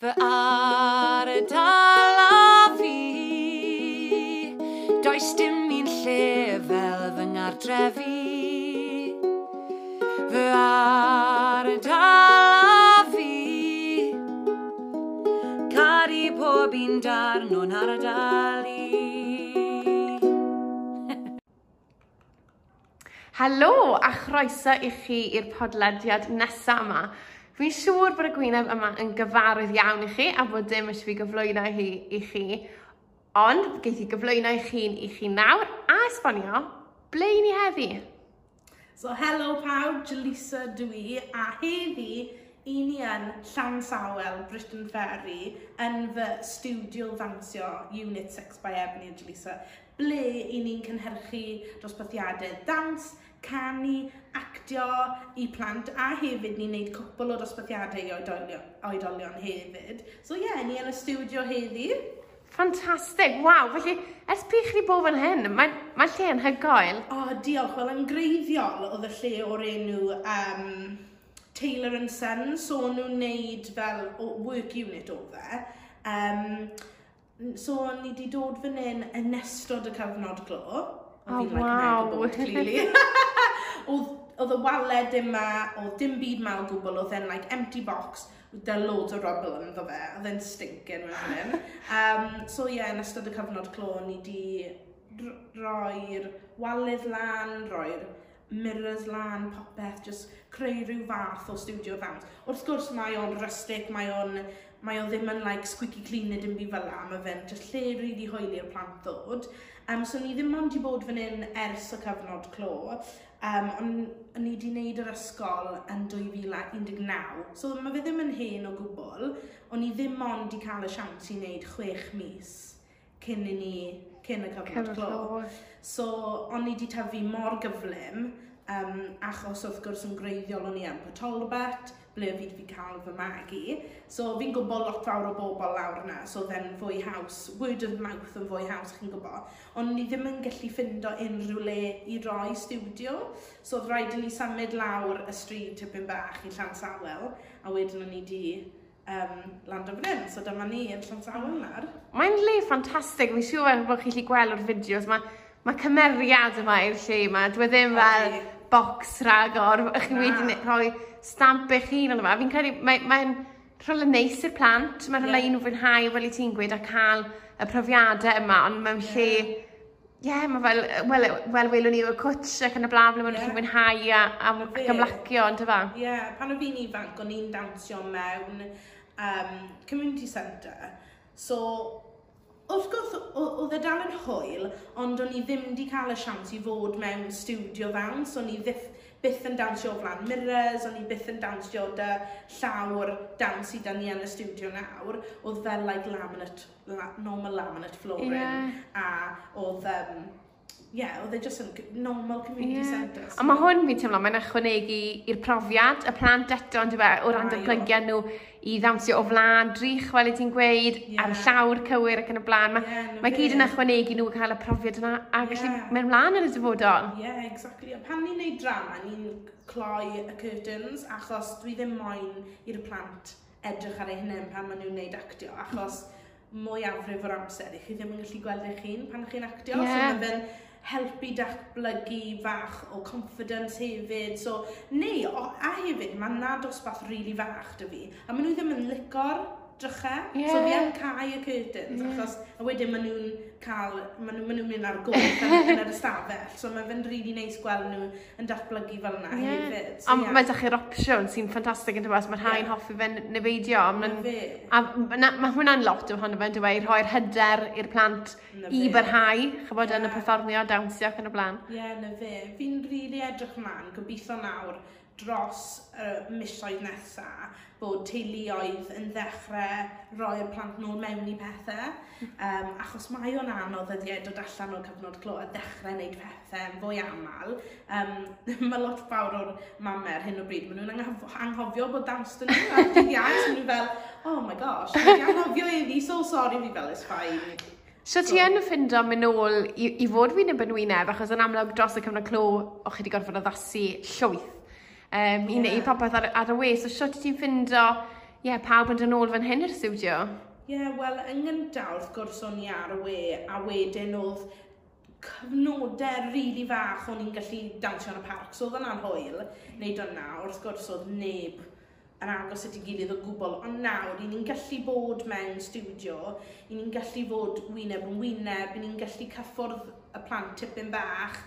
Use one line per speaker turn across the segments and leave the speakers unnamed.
Fy ardal a fi. Does dim un lle fel fy ngardrefi. Fy ardal a fi. Cari pob un darn o'n ardal
Helo a chroeso i chi i'r podlediad nesaf yma. Fi'n siŵr bod y gwyneb yma yn gyfarwydd iawn i chi a bod dim eisiau fi gyflwyno hi i chi. Ond, geith i gyflwyno i chi'n i chi nawr a esbonio ble i ni heddi.
So, helo pawb, Jalisa dwi a heddi i ni yn Llansawel, Britain Ferry, yn fy studio ddansio Unit 6 by Ebony a Jalisa, ble i ni'n cynhyrchu dosbarthiadau dawns canu, actio i plant a hefyd ni'n neud cwpl o dosbarthiadau i oedolion, oedolion hefyd. So ie, yeah, ni yn y studio heddi.
Ffantastig, waw, felly ers pych chi bod fan hyn, mae, mae lle yn hygoel.
O, oh, diolch, wel yn greiddiol oedd y lle o'r enw um, Taylor and Son, so nhw'n neud fel o, work unit o fe. Um, so ni wedi dod fan hyn yn nestod y cyfnod glo.
Oh, wow.
Like, oedd, y waled yma, oedd dim byd mal gwbl, oedd e'n like empty box, da loads o rubble yn ddo fe, oedd e'n stinking mewn hyn. Um, so ie, yeah, yn ystod y cyfnod clo, ni di roi'r walydd lan, roi'r mirrors lan, popeth, just creu rhyw fath o studio ddawns. Wrth gwrs mae o'n rustic, mae o'n mae o ddim yn like squeaky clean neu dim byd fel la, mae fe'n just lle rili really hoeli'r plant ddod. Um, so ni ddim ond i bod fan hyn ers y cyfnod clo, um, ond ni wedi gwneud yr ysgol yn 2019. So mae fe ddim yn hen o gwbl, ond ni ddim ond i cael y siawns i wneud chwech mis cyn i ni, cyn y cyfnod clo. So, o'n ni wedi tyfu mor gyflym, um, achos wrth gwrs yn greiddiol o'n i yn Pwtolbet, ble fi wedi cael fy magu. So fi'n gwybod lot fawr o bobl lawr yna, so then fwy haws, word of mouth yn fwy haws chi'n gwybod. Ond ni ddim yn gallu ffindo unrhyw le i roi studio, so oedd rhaid i ni symud lawr y stryd tipyn bach i Llansawel, a wedyn ni di um, land o fan So dyma ni yn Llansawel nawr.
Mae'n le ffantastig. fi'n siŵr bod chi'n gallu gweld o'r fideos. Mae ma cymeriad yma i'r lle yma. Dwi e ddim fel bocs rhagor, ych chi wedi rhoi stamp eich hun ond yma. Fi'n credu, mae'n mae, rhywle neis i'r plant, mae'n rhywle yeah. nhw fwynhau fel i ti'n gweud a cael y profiadau yma, ond mewn lle Ie, yeah, mae fel, wel, wel welwn ni y cwtch ac yn y blaf ble maen yeah. fwynhau a, a, ac ymlacio, ond yfa?
Ie, yeah, pan o fi'n ifanc, o'n i'n dawnsio mewn um, community centre. So, wrth gwrs, oedd e dal yn hwyl, ond o'n i ddim wedi cael y siawns i fod mewn studio fawn, so o'n i ddiff, byth yn dansio o flan mirrors, o'n i byth yn dansio dy llawr dans sydd ni yn y studio nawr, oedd fel like laminate, la, normal laminate flooring, yeah. a oedd um, yeah, oedd e just yn normal community yeah. centre. So.
A mae hwn fi'n teimlo, mae'n ychwanegu i'r profiad, y plant eto, ond yw, e, o ran datblygiad nhw i ddawnsio o flan, drych fel y ti'n gweud, yeah. ar llawr cywir ac yn y blaen. Mae yeah, no mae gyd yn ychwanegu nhw cael y profiad yna a gallu yeah. mynd mlaen yn y dyfodol.
Ie, yeah, exactly. A pan ni'n neud drama, ni'n cloi y curtains, achos dwi ddim moyn i'r plant edrych ar eu hunain pan maen nhw'n neud actio, achos mwy afrif o'r amser. I chi ddim yn gallu gweld eich hun pan chi'n actio, yeah. so helpu datblygu fach o confidence hefyd. So, neu, a hefyd, mae nad osbath rili really fach dy fi. A maen nhw ddim yn licor drycha. Yeah. So fi am cael y curtains, yeah. achos a wedyn maen nhw'n cael, maen nhw'n nhw mynd ar gof yn yr ystafell. So mae fe'n rili really neis gweld nhw yn datblygu fel yna yeah. hefyd. So,
a yeah. mae ddech chi'r opsiwn sy'n ffantastig yn dweud, mae'r rhai'n yeah. hoffi fe'n nefeidio. A mae hwnna'n lot o hwnnw fe'n dweud, rhoi'r hyder i'r plant i byrhau, chybod yeah. yn y perfformio, dawnsio ac yn y blaen.
Ie, yeah, na fe. Fi'n rili really edrych mlaen, gobeithio nawr dros y uh, misoedd nesaf bod teuluoedd yn ddechrau rhoi'r plant nôl mewn i pethau. Um, achos mae o'n anodd ydy e dod allan o'r cyfnod clo a ddechrau wneud pethau fwy aml. Um, mae lot fawr o'r mamer hyn o bryd, maen nhw'n anghofio bod danston nhw ar dydd iawn. So nhw fel, oh my gosh, dwi'n anghofio iddi, so sorry fi fel, it's fine.
So ti yn ffindo mynd nôl i, i fod wyneb yn wyneb, achos yn amlwg dros y cyfnod clo, o'ch chi wedi gorfod addasu llwyth um, i yeah. neud popeth ar, ar y we. So sio ti ti'n ffindo yeah, pawb yn dyn ôl fan hyn i'r studio?
Ie, yeah, wel, yng Nghyntaf wrth gwrs o'n i ar y we, a wedyn oedd cyfnodau rili really fach o'n i'n gallu dawnsio yn y parc, so oedd yna'n hwyl, neud yna, wrth gwrs oedd neb yn agos at ei gilydd o gwbl, ond nawr i ni'n gallu bod mewn studio, i ni'n gallu bod wyneb yn wyneb, i ni'n gallu cyffwrdd y plant tipyn bach,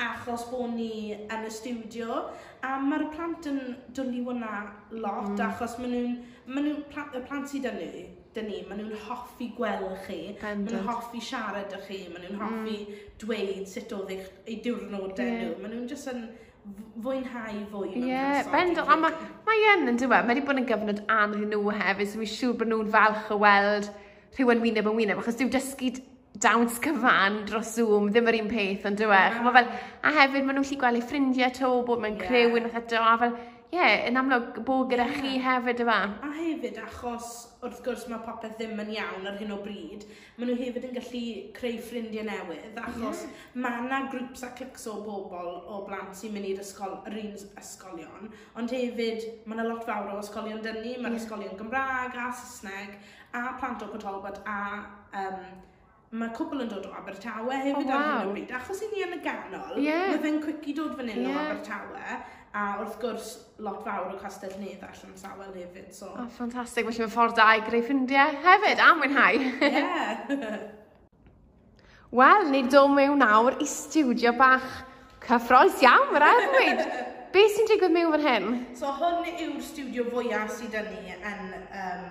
achos bod ni yn y studio a mae'r plant yn dwlu hwnna lot mm. achos maen nhw'n ma nhw, y plant sydd yn ni, dyn ni, maen nhw'n hoffi gweld chi, maen nhw'n hoffi siarad â chi, maen nhw'n hoffi mm. dweud sut oedd eich, eu diwrnodau yeah. nhw, maen nhw'n jyst yn fwynhau fwy. Ie,
yeah, bendol, a mae ma yn yn dweud, mae wedi bod yn gyfnod anodd i nhw hefyd, so mi'n siŵr bod nhw'n falch o weld rhywun wyneb yn wyneb, achos dwi'n dysgu dawns cyfan dros Zoom, ddim yr un peth, ond dyw e. Yeah. Fel, a hefyd, maen nhw'n lli gweld eu ffrindiau to, bod mae'n yeah. crew yn fath a fel, ie, yeah, yn amlwg bod gyda yeah. chi hefyd yma.
A hefyd, achos wrth gwrs mae popeth ddim yn iawn ar hyn o bryd, maen nhw hefyd yn gallu creu ffrindiau newydd, achos yeah. mae yna grwps a clics o bobl o blant sy'n mynd i'r ysgol, yr un ysgolion, ond hefyd mae yna lot fawr o ysgolion dynnu, mae'r yeah. ysgolion Gymraeg a Saesneg, a plant o Cotolbod a um, mae cwbl yn dod o Abertawe hefyd oh, wow. ar hyn o bryd. Achos i ni yn y ganol, yeah. mae fe'n cwici dod fan hyn yeah. o Abertawe, a wrth gwrs lot fawr o castell nedd allan sawel hefyd. So.
Oh, ffantastig, felly mae ffordd da i greu ffrindiau hefyd, a mwynhau.
yeah.
Wel, ni do mewn nawr i studio bach cyffroes iawn, mae'r rhaid dweud. Be sy'n digwydd mewn fan hyn?
So, hwn yw'r studio fwyaf sydd yn ni yn um,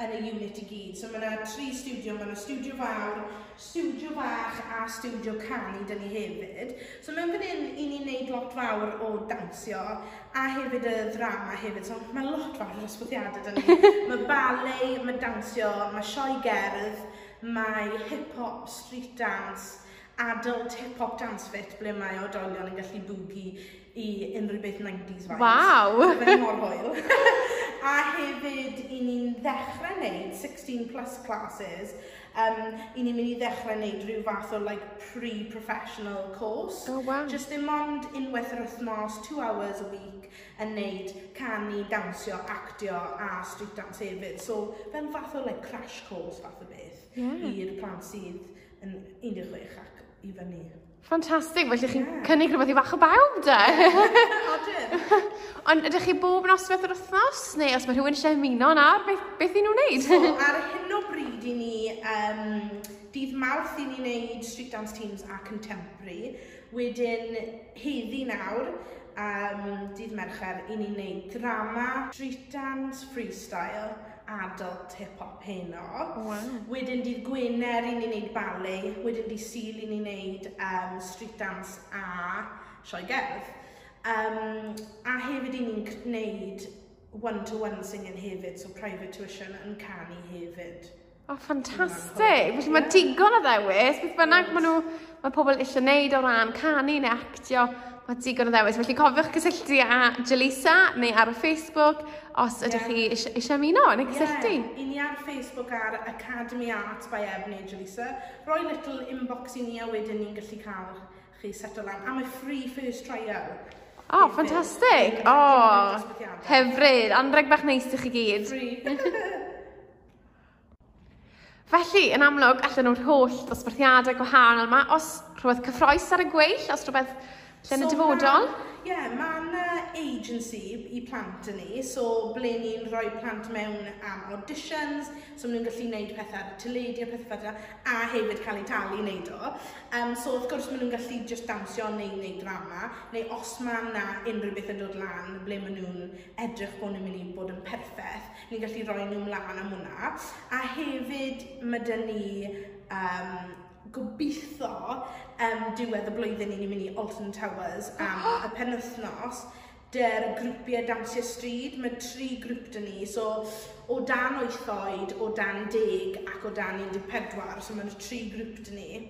yn y unit i gyd. So mae yna tri studio, mae yna studio fawr, studio bach a studio canu dyn ni hefyd. So mewn fan hyn, i ni'n neud lot fawr o dansio a hefyd y ddrama hefyd. So mae lot fawr o ysbwthiadau dyn ni. mae ballet, mae dansio, mae sioe gerdd, mae hip-hop, street dance, adult hip-hop dance fit ble mae oedolion yn gallu bwgi i unrhyw beth 90s vibes.
Waw!
Fe'n mor hwyl. a hefyd i ni'n ddechrau wneud 16 plus classes um, i ni'n mynd i ddechrau wneud rhyw fath o like, pre-professional course.
Oh, wow.
Just dim ond unwaith yr wythnos, two hours a week yn wneud canu, dansio, actio a street dance hefyd. So, fel fath o like, crash course fath o beth yeah. i'r plant sydd yn 16 ac i fyny.
Ffantastig, felly chi'n yeah. cynnig rhywbeth i fach o bawb, da? Odyn. Ond ydych chi bob noswaith yr wythnos, neu os mae rhywun eisiau ymuno na, beth, beth i nhw'n wneud?
so, ar hyn o bryd i ni, um, dydd mawrth i ni wneud street dance teams a contemporary, wedyn heddi nawr, um, dydd mercher, i ni wneud drama, street dance, freestyle, adult hip-hop heno.
Wow.
Wedyn dydd Gwener i ni wneud ballet, wedyn dydd Sil i ni wneud um, street dance a sioe gerdd. Um, a hefyd i ni'n gwneud one-to-one singing hefyd, so private tuition yn canu hefyd.
O, oh, ffantastig. Felly mae digon o ddewis. Beth bynnag maen nhw, mae pobl eisiau wneud o ran canu neu actio. Mae digon o ddewis. Felly cofiwch cysylltu â Jalisa neu ar y Facebook os ydych yeah. chi eisiau ymuno neu cysylltu.
Yeah. i ni ar Facebook ar Academy Art by Ebony Jalisa. Roi little inbox i ni a wedyn ni'n gallu cael chi set o lan. A mae free first trial.
O, oh, ffantastig. O, oh, hyfryd. Anreg bach neis i chi gyd. Free. Felly, yn amlwg, allan nhw'r holl dosbarthiadau gwahanol yma, os rhywbeth cyffroes ar y gweill, os rhywbeth Lle yn so, y dyfodol?
Ie, yeah, mae'n agency i plant yn ni, so ble ni'n rhoi plant mewn am auditions, so maen nhw'n gallu gwneud pethau ar y tyledu a pethau fel a hefyd cael ei talu i wneud o. Um, so wrth gwrs maen nhw'n gallu just dansio neu wneud drama, neu os mae yna unrhyw beth yn dod lan ble maen nhw'n edrych bod nhw'n mynd i bod yn perffaith, ni'n gallu rhoi nhw'n mlaen am hwnna. A hefyd mae dyn ni um, gobeithio um, diwedd y blwyddyn i ni'n mynd i Alton Towers am y penwthnos dy'r grwpiau dansio stryd. Mae tri grŵp dyn ni, so o dan 8 oed, o dan 10 ac o dan 14, so mae'n tri grŵp dyn ni.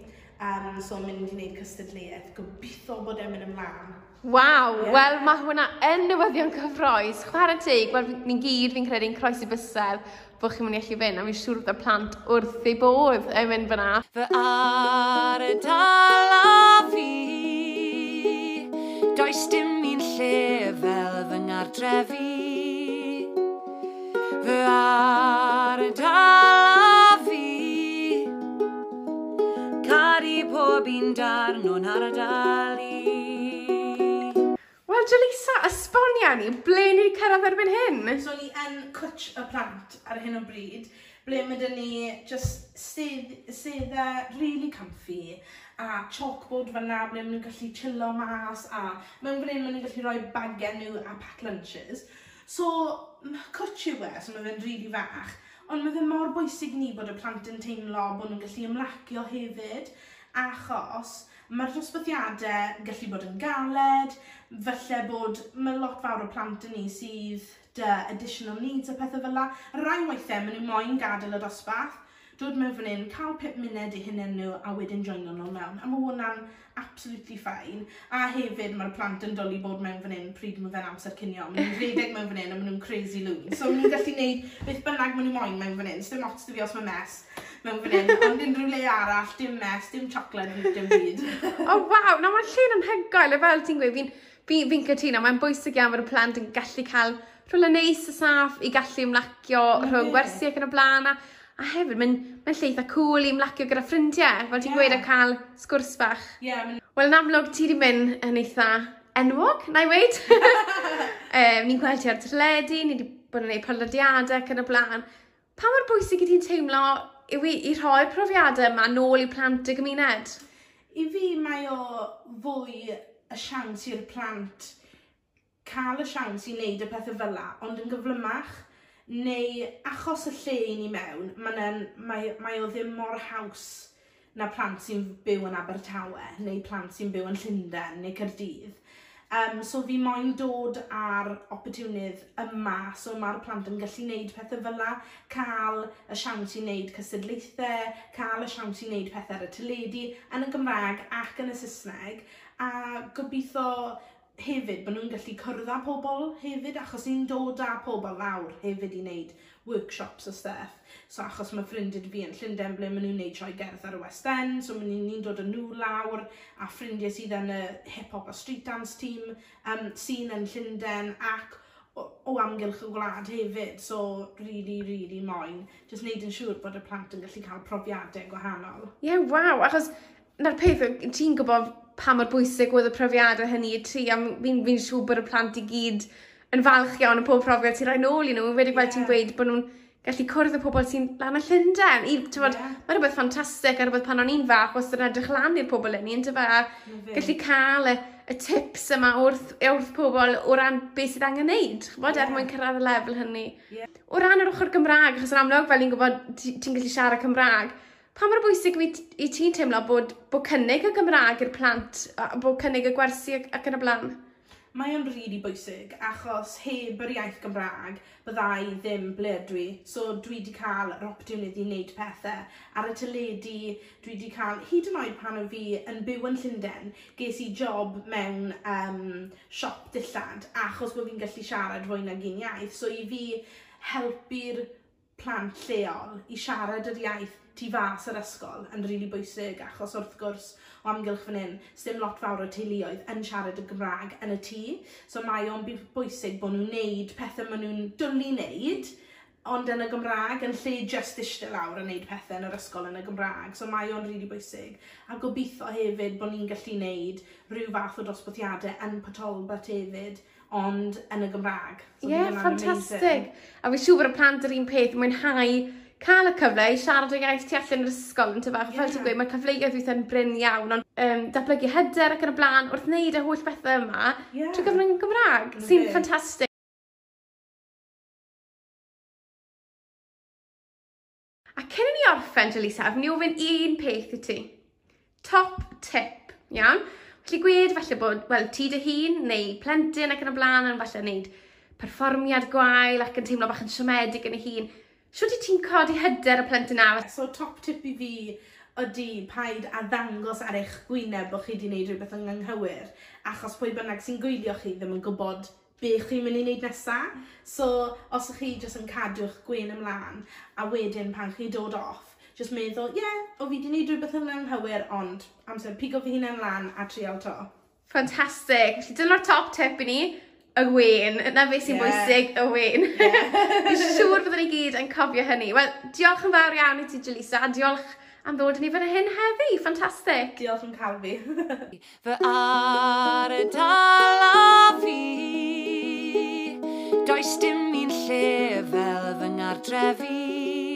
Um, so mynd i wneud cystadleuaeth, gobeithio bod e'n mynd ymlaen.
Waw, yeah. wel mae hwnna yn newyddion cyffroes. Chwarae teg, wel ni'n gyd fi'n credu'n croesi bysel bod chi'n mynd i allu fynd, a fi'n siŵr bod y plant wrth ei bodd yn mynd fyna.
Fy ar y dal ar y dalu.
Wel, Jalisa, esbonia ni, ble ni wedi cyrraedd erbyn hyn?
So, ni yn cwtch y plant ar hyn o bryd, ble mae dyn ni just sedda really comfy a chalkboard fanna ble maen nhw'n gallu chillo mas a mewn fan hyn maen nhw'n gallu rhoi bagau nhw a pack lunches. So, cwtch yw e, so mae fe'n really fach ond mae fe mor bwysig ni bod y plant yn teimlo bod nhw'n gallu ymlacio hefyd, achos mae'r dosbarthiadau gallu bod yn galed, falle bod mae lot fawr o plant yn ni sydd dy additional needs a pethau fel la. Rai weithiau maen nhw moyn gadael y dosbarth, dod mewn fan hyn, cael pip munud i hunain nhw a wedyn joino nhw mewn. A mae hwnna'n absolutely fine. A hefyd mae'r plant yn dod i bod mewn fan hyn pryd mae fe'n amser cynio. Mae nhw'n rhedeg mewn fan hyn a mae nhw'n crazy loon. So mae nhw'n gallu gwneud beth bynnag mae nhw moyn mewn fan hyn. So dim ots dy fi os mae mes mewn fan hyn, ond unrhyw le arall, dim mes, dim chocolate, dim byd.
o oh, waw, na mae'n lle'n anhygoel, a e, fel ti'n gweud, fi'n fi, fi cytuno, mae'n bwysig iawn fod y plant yn gallu cael rhywle neis y saff i gallu ymlacio mm. rhwng gwersi ac yn y blaen, a, a hefyd mae'n mae lleitha cool i ymlacio gyda ffrindiau, fel ti'n
yeah.
gweud, a cael sgwrs bach.
Yeah,
Wel, yn amlwg, ti wedi mynd yn eitha enwog, na i weid. um, ni'n gweld ti ar teledu, ni wedi bod yn gwneud podlediadau ac yn y blaen. Pa mor bwysig i ti'n teimlo yw i, i rhoi'r profiadau yma nôl i plant y gymuned?
I fi mae o fwy y siawns i'r plant cael y siawns i wneud y pethau fel la, ond yn gyflymach, neu achos y lle i ni mewn, mae, mae, mae o ddim mor haws na plant sy'n byw yn Abertawe, neu plant sy'n byw yn Llundain, neu Cyrdydd. Um, so fi moyn dod ar opportunydd yma, so mae'r plant yn gallu wneud pethau fel la, cael y siawns i wneud cysadlaethau, cael y siawns i wneud pethau ar y teledu, yn y Gymraeg ac yn y Saesneg, a gobeithio hefyd, bod nhw'n gallu cyrraedd â pobl hefyd, achos ni'n dod â pobl lawr hefyd i wneud workshops a stuff. So achos mae ffrindiau fi yn Llundain ble maen nhw'n gwneud troi gerdd ar y West End, so maen nhw'n dod â nhw lawr, a ffrindiau sydd yn y hip-hop a street dance team um, sy'n yn Llundain ac o, o amgylch y gwlad hefyd, so really, really moyn. Just wneud yn siŵr bod y plant yn gallu cael profiadau gwahanol.
Ie, yeah, waw, achos na'r peth, ti'n gwybod pa mor bwysig oedd y profiadau hynny i tri, a fi'n fi siŵr bod y plant i gyd yn falch iawn y pob profiad sy'n rhoi nôl i nhw, wedi gweld
yeah.
ti'n gweud bod nhw'n gallu cwrdd y pobl sy'n lan y Llundain. I, bod,
yeah.
Mae rhywbeth ffantastig a rhywbeth pan o'n i'n fach, os ydyn edrych lan i'r pobl yn un,
dyfa,
gallu cael y, y tips yma wrth, wrth pobl o ran beth sydd angen neud, chybod, yeah.
er
mwyn cyrraedd y lefel hynny.
Yeah.
O ran yr ochr Gymraeg, achos yn amlwg fel ni'n gwybod ti'n gallu siarad Cymraeg, pa mor bwysig i, i ti'n teimlo bod, bod cynnig y Gymraeg i'r plant, a bod cynnig y gwersi ac yn y blaen?
Mae o'n rili really bwysig, achos heb yr iaith Gymraeg, byddai ddim ble dwi. So dwi wedi cael yr opportunity i wneud pethau. Ar y teledu, dwi wedi cael, hyd yn oed pan o fi yn byw yn Llundain, ges i job mewn um, siop dillad, achos bod fi'n gallu siarad fwy nag un iaith. So i fi helpu'r plant lleol i siarad yr iaith tu fas yr ysgol yn rili really bwysig achos wrth gwrs o amgylch fan hyn, sdim lot fawr o teuluoedd yn siarad y Gymraeg yn y tŷ. So mae o'n bwysig bod nhw'n neud pethau maen nhw'n dwlu neud, ond yn y Gymraeg, yn lle just eistedd lawr a wneud pethau yn yr ysgol yn y Gymraeg. So mae o'n rili really bwysig. A gobeithio hefyd bod ni'n gallu wneud rhyw fath o dosbarthiadau yn patolbeth hefyd, ond yn y Gymraeg.
Ie,
so
yeah,
e.
ffantastig. A fi'n siŵr bod y plant yr un peth mwynhau cael y cyfle i siarad o iaith tu allan yr ysgol yn tyfach. Yeah.
Fel
ti'n gweud, mae'r cyfleoedd weithio'n bryn iawn, ond um, datblygu hyder ac yn y blaen wrth wneud y holl bethau yma
yeah.
trwy gyfrwng Gymraeg,
okay.
sy'n ffantastig. A cyn i ni orffen, Jalisa, fe ni ofyn un peth i ti. Top tip, iawn? Felly gwed falle bod, wel, ti dy hun neu plentyn ac yn y blaen yn falle wneud perfformiad gwael ac yn teimlo bach yn siomedig yn y hun Siwr di ti'n codi hyder y plentyn awr?
So, top tip i fi ydy paid a ddangos ar eich gwyneb bod chi wedi gwneud rhywbeth yn anghywir, achos pwy bynnag sy'n gwylio chi ddim yn gwybod be chi'n mynd i wneud nesaf. So, os ych chi jyst yn cadw'ch gwyn ymlaen, a wedyn pan chi dod off, jyst meddwl, ie, yeah, o fi wedi gwneud rhywbeth yn anghywir, ond amser pigo fi hunan lan a trial to.
Fantastic. Felly dyna'r top tip i ni y wein. Na beth sy'n
yeah.
bwysig, y wein. Yeah. Fi'n siŵr byddwn ni gyd yn cofio hynny. Wel, diolch yn fawr iawn i ti, Jalisa. Diolch am ddod yn ni fan hyn heddi. Ffantastig.
Diolch yn cael fi.
Fy ar y dala fi Does dim un lle fel fy ngardrefi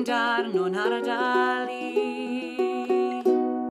andar non ardali